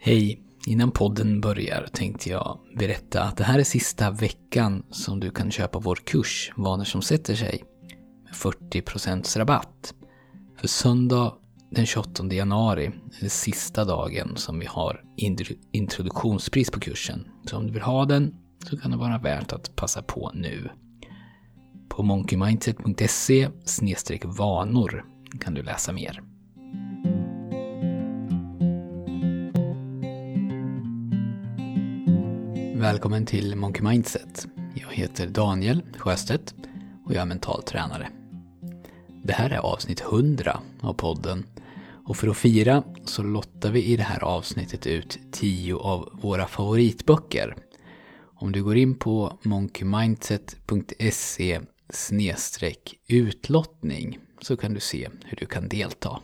Hej! Innan podden börjar tänkte jag berätta att det här är sista veckan som du kan köpa vår kurs Vanor som sätter sig med 40% rabatt. För söndag den 28 januari är det sista dagen som vi har introduktionspris på kursen. Så om du vill ha den så kan det vara värt att passa på nu. På monkeymindset.se vanor kan du läsa mer. Välkommen till Monkey Mindset. Jag heter Daniel Sjöstedt och jag är mental tränare. Det här är avsnitt 100 av podden och för att fira så lottar vi i det här avsnittet ut 10 av våra favoritböcker. Om du går in på monkeymindset.se utlottning så kan du se hur du kan delta.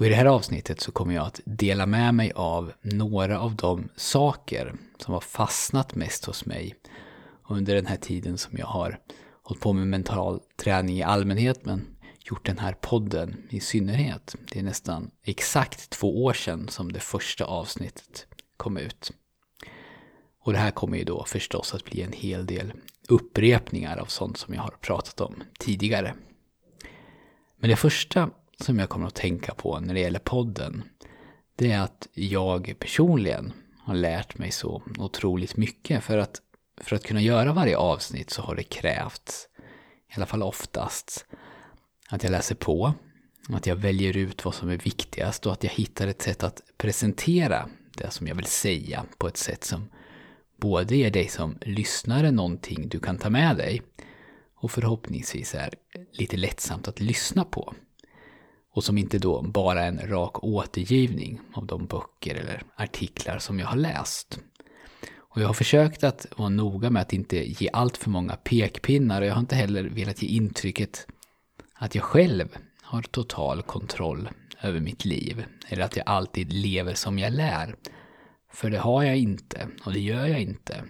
Och i det här avsnittet så kommer jag att dela med mig av några av de saker som har fastnat mest hos mig under den här tiden som jag har hållit på med mental träning i allmänhet men gjort den här podden i synnerhet. Det är nästan exakt två år sedan som det första avsnittet kom ut. Och det här kommer ju då förstås att bli en hel del upprepningar av sånt som jag har pratat om tidigare. Men det första som jag kommer att tänka på när det gäller podden, det är att jag personligen har lärt mig så otroligt mycket. För att, för att kunna göra varje avsnitt så har det krävts, i alla fall oftast, att jag läser på, att jag väljer ut vad som är viktigast och att jag hittar ett sätt att presentera det som jag vill säga på ett sätt som både ger dig som lyssnare någonting du kan ta med dig och förhoppningsvis är lite lättsamt att lyssna på. Och som inte då bara är en rak återgivning av de böcker eller artiklar som jag har läst. Och jag har försökt att vara noga med att inte ge allt för många pekpinnar och jag har inte heller velat ge intrycket att jag själv har total kontroll över mitt liv. Eller att jag alltid lever som jag lär. För det har jag inte och det gör jag inte.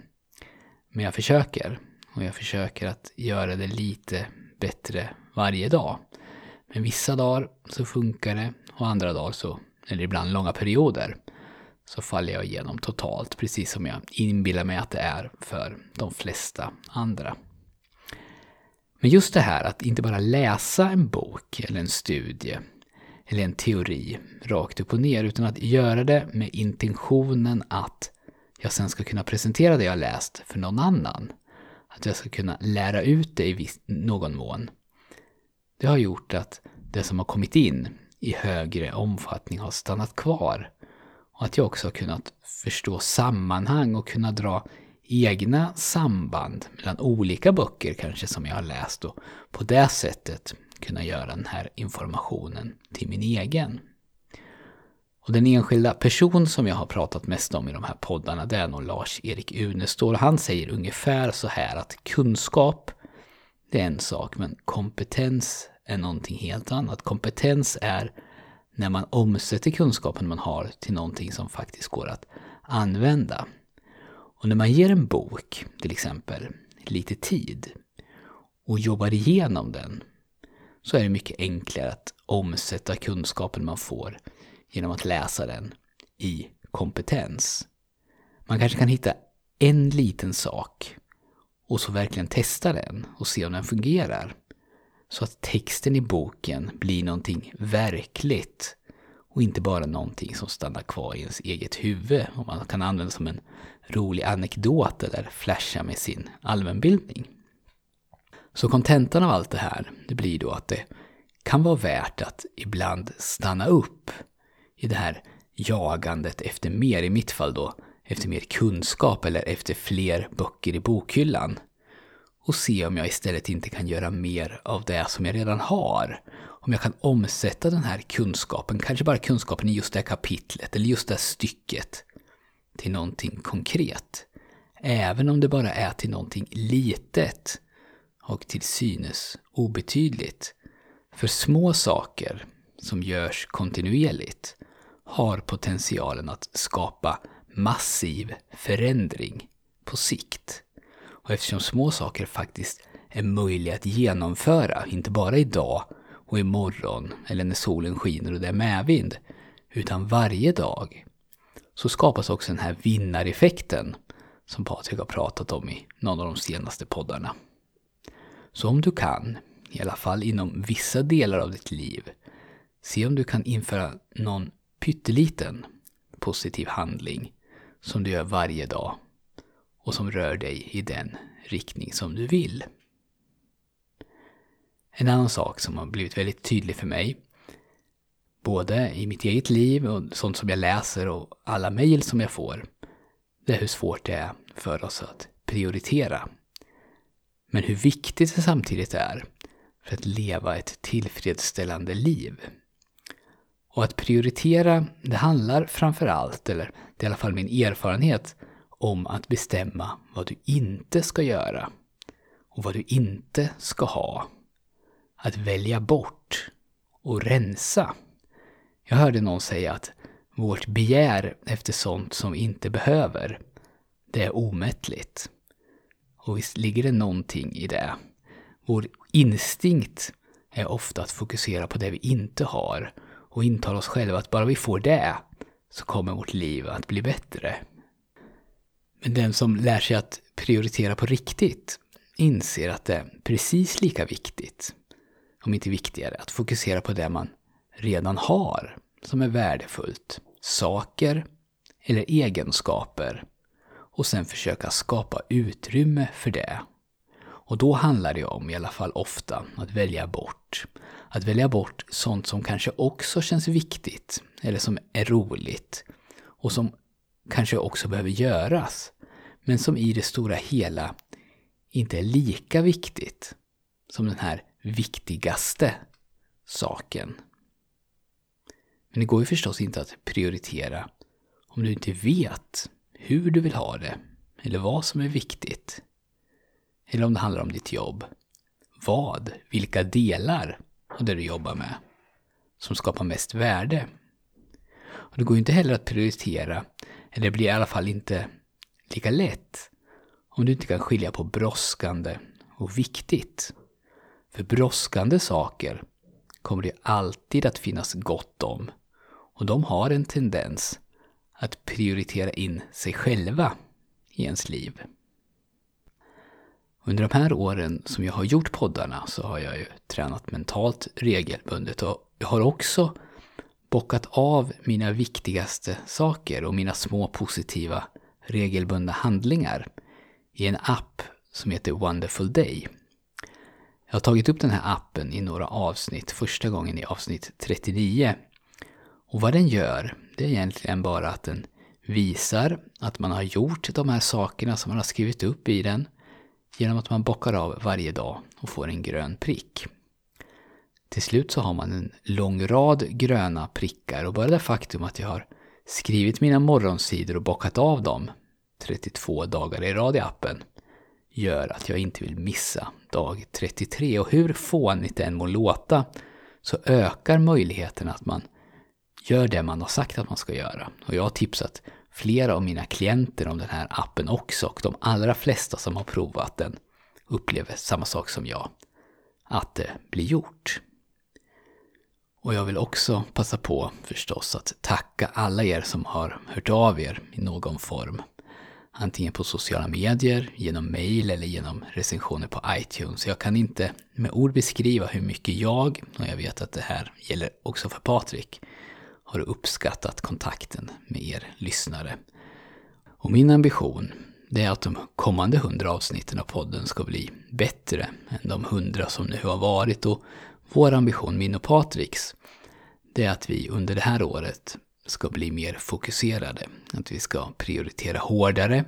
Men jag försöker. Och jag försöker att göra det lite bättre varje dag. Men vissa dagar så funkar det och andra dagar så, eller ibland långa perioder, så faller jag igenom totalt, precis som jag inbillar mig att det är för de flesta andra. Men just det här att inte bara läsa en bok eller en studie eller en teori rakt upp och ner, utan att göra det med intentionen att jag sen ska kunna presentera det jag läst för någon annan. Att jag ska kunna lära ut det i någon mån. Det har gjort att det som har kommit in i högre omfattning har stannat kvar. Och att jag också har kunnat förstå sammanhang och kunna dra egna samband mellan olika böcker kanske som jag har läst och på det sättet kunna göra den här informationen till min egen. Och den enskilda person som jag har pratat mest om i de här poddarna det är nog Lars-Erik Unestål. Han säger ungefär så här att kunskap det är en sak men kompetens är någonting helt annat. Kompetens är när man omsätter kunskapen man har till någonting som faktiskt går att använda. Och när man ger en bok, till exempel, lite tid och jobbar igenom den så är det mycket enklare att omsätta kunskapen man får genom att läsa den i kompetens. Man kanske kan hitta en liten sak och så verkligen testa den och se om den fungerar. Så att texten i boken blir någonting verkligt och inte bara någonting som stannar kvar i ens eget huvud och man kan använda som en rolig anekdot eller flasha med sin allmänbildning. Så kontentan av allt det här, det blir då att det kan vara värt att ibland stanna upp i det här jagandet efter mer, i mitt fall då, efter mer kunskap eller efter fler böcker i bokhyllan och se om jag istället inte kan göra mer av det som jag redan har. Om jag kan omsätta den här kunskapen, kanske bara kunskapen i just det här kapitlet eller just det här stycket, till någonting konkret. Även om det bara är till någonting litet och till synes obetydligt. För små saker som görs kontinuerligt har potentialen att skapa massiv förändring på sikt. Och eftersom små saker faktiskt är möjliga att genomföra, inte bara idag och imorgon eller när solen skiner och det är medvind, utan varje dag, så skapas också den här vinnareffekten som Patrik har pratat om i någon av de senaste poddarna. Så om du kan, i alla fall inom vissa delar av ditt liv, se om du kan införa någon pytteliten positiv handling som du gör varje dag och som rör dig i den riktning som du vill. En annan sak som har blivit väldigt tydlig för mig, både i mitt eget liv och sånt som jag läser och alla mejl som jag får, det är hur svårt det är för oss att prioritera. Men hur viktigt det samtidigt är för att leva ett tillfredsställande liv. Och att prioritera, det handlar framför allt, eller det är i alla fall min erfarenhet, om att bestämma vad du inte ska göra och vad du inte ska ha. Att välja bort och rensa. Jag hörde någon säga att vårt begär efter sånt som vi inte behöver, det är omättligt. Och visst ligger det någonting i det. Vår instinkt är ofta att fokusera på det vi inte har och intala oss själva att bara vi får det så kommer vårt liv att bli bättre. Men den som lär sig att prioritera på riktigt inser att det är precis lika viktigt, om inte viktigare, att fokusera på det man redan har som är värdefullt. Saker eller egenskaper. Och sen försöka skapa utrymme för det. Och då handlar det om, i alla fall ofta, att välja bort. Att välja bort sånt som kanske också känns viktigt, eller som är roligt. Och som kanske också behöver göras, men som i det stora hela inte är lika viktigt som den här viktigaste saken. Men det går ju förstås inte att prioritera om du inte vet hur du vill ha det, eller vad som är viktigt. Eller om det handlar om ditt jobb. Vad, vilka delar av det du jobbar med, som skapar mest värde. Och det går ju inte heller att prioritera, eller det blir i alla fall inte lika lätt, om du inte kan skilja på brådskande och viktigt. För brådskande saker kommer det alltid att finnas gott om. Och de har en tendens att prioritera in sig själva i ens liv. Under de här åren som jag har gjort poddarna så har jag ju tränat mentalt regelbundet och jag har också bockat av mina viktigaste saker och mina små positiva regelbundna handlingar i en app som heter Wonderful Day. Jag har tagit upp den här appen i några avsnitt, första gången i avsnitt 39. Och vad den gör, det är egentligen bara att den visar att man har gjort de här sakerna som man har skrivit upp i den genom att man bockar av varje dag och får en grön prick. Till slut så har man en lång rad gröna prickar och bara det faktum att jag har skrivit mina morgonsidor och bockat av dem 32 dagar i rad i appen gör att jag inte vill missa dag 33. Och hur fånigt det än må låta så ökar möjligheten att man gör det man har sagt att man ska göra. Och jag har tipsat flera av mina klienter om den här appen också och de allra flesta som har provat den upplever samma sak som jag. Att det blir gjort. Och jag vill också passa på förstås att tacka alla er som har hört av er i någon form. Antingen på sociala medier, genom mail eller genom recensioner på iTunes. Jag kan inte med ord beskriva hur mycket jag, och jag vet att det här gäller också för Patrik, har uppskattat kontakten med er lyssnare. Och min ambition, det är att de kommande hundra avsnitten av podden ska bli bättre än de hundra som nu har varit. Och vår ambition, min och Patriks, det är att vi under det här året ska bli mer fokuserade. Att vi ska prioritera hårdare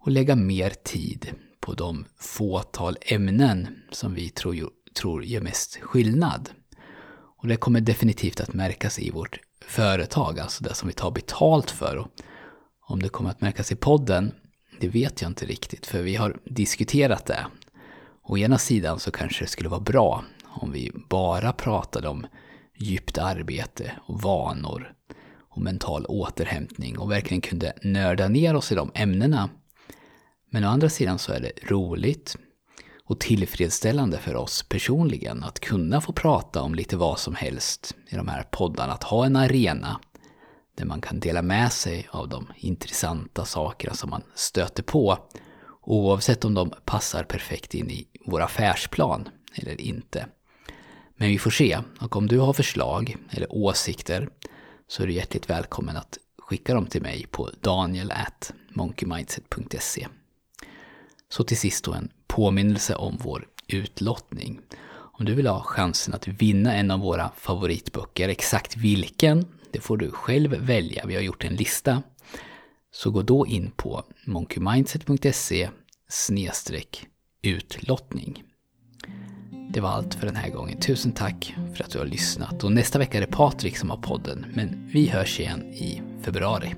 och lägga mer tid på de fåtal ämnen som vi tror, tror gör mest skillnad. Och det kommer definitivt att märkas i vårt företag, alltså det som vi tar betalt för. Och om det kommer att märkas i podden, det vet jag inte riktigt, för vi har diskuterat det. Å ena sidan så kanske det skulle vara bra om vi bara pratade om djupt arbete och vanor och mental återhämtning och verkligen kunde nörda ner oss i de ämnena. Men å andra sidan så är det roligt och tillfredsställande för oss personligen att kunna få prata om lite vad som helst i de här poddarna. Att ha en arena där man kan dela med sig av de intressanta sakerna som man stöter på oavsett om de passar perfekt in i vår affärsplan eller inte. Men vi får se, och om du har förslag eller åsikter så är du hjärtligt välkommen att skicka dem till mig på daniel.monkeymindset.se. Så till sist då en påminnelse om vår utlottning. Om du vill ha chansen att vinna en av våra favoritböcker, exakt vilken, det får du själv välja. Vi har gjort en lista. Så gå då in på monkeymindset.se utlottning. Det var allt för den här gången. Tusen tack för att du har lyssnat. Och nästa vecka är det Patrik som har podden. Men vi hörs igen i februari.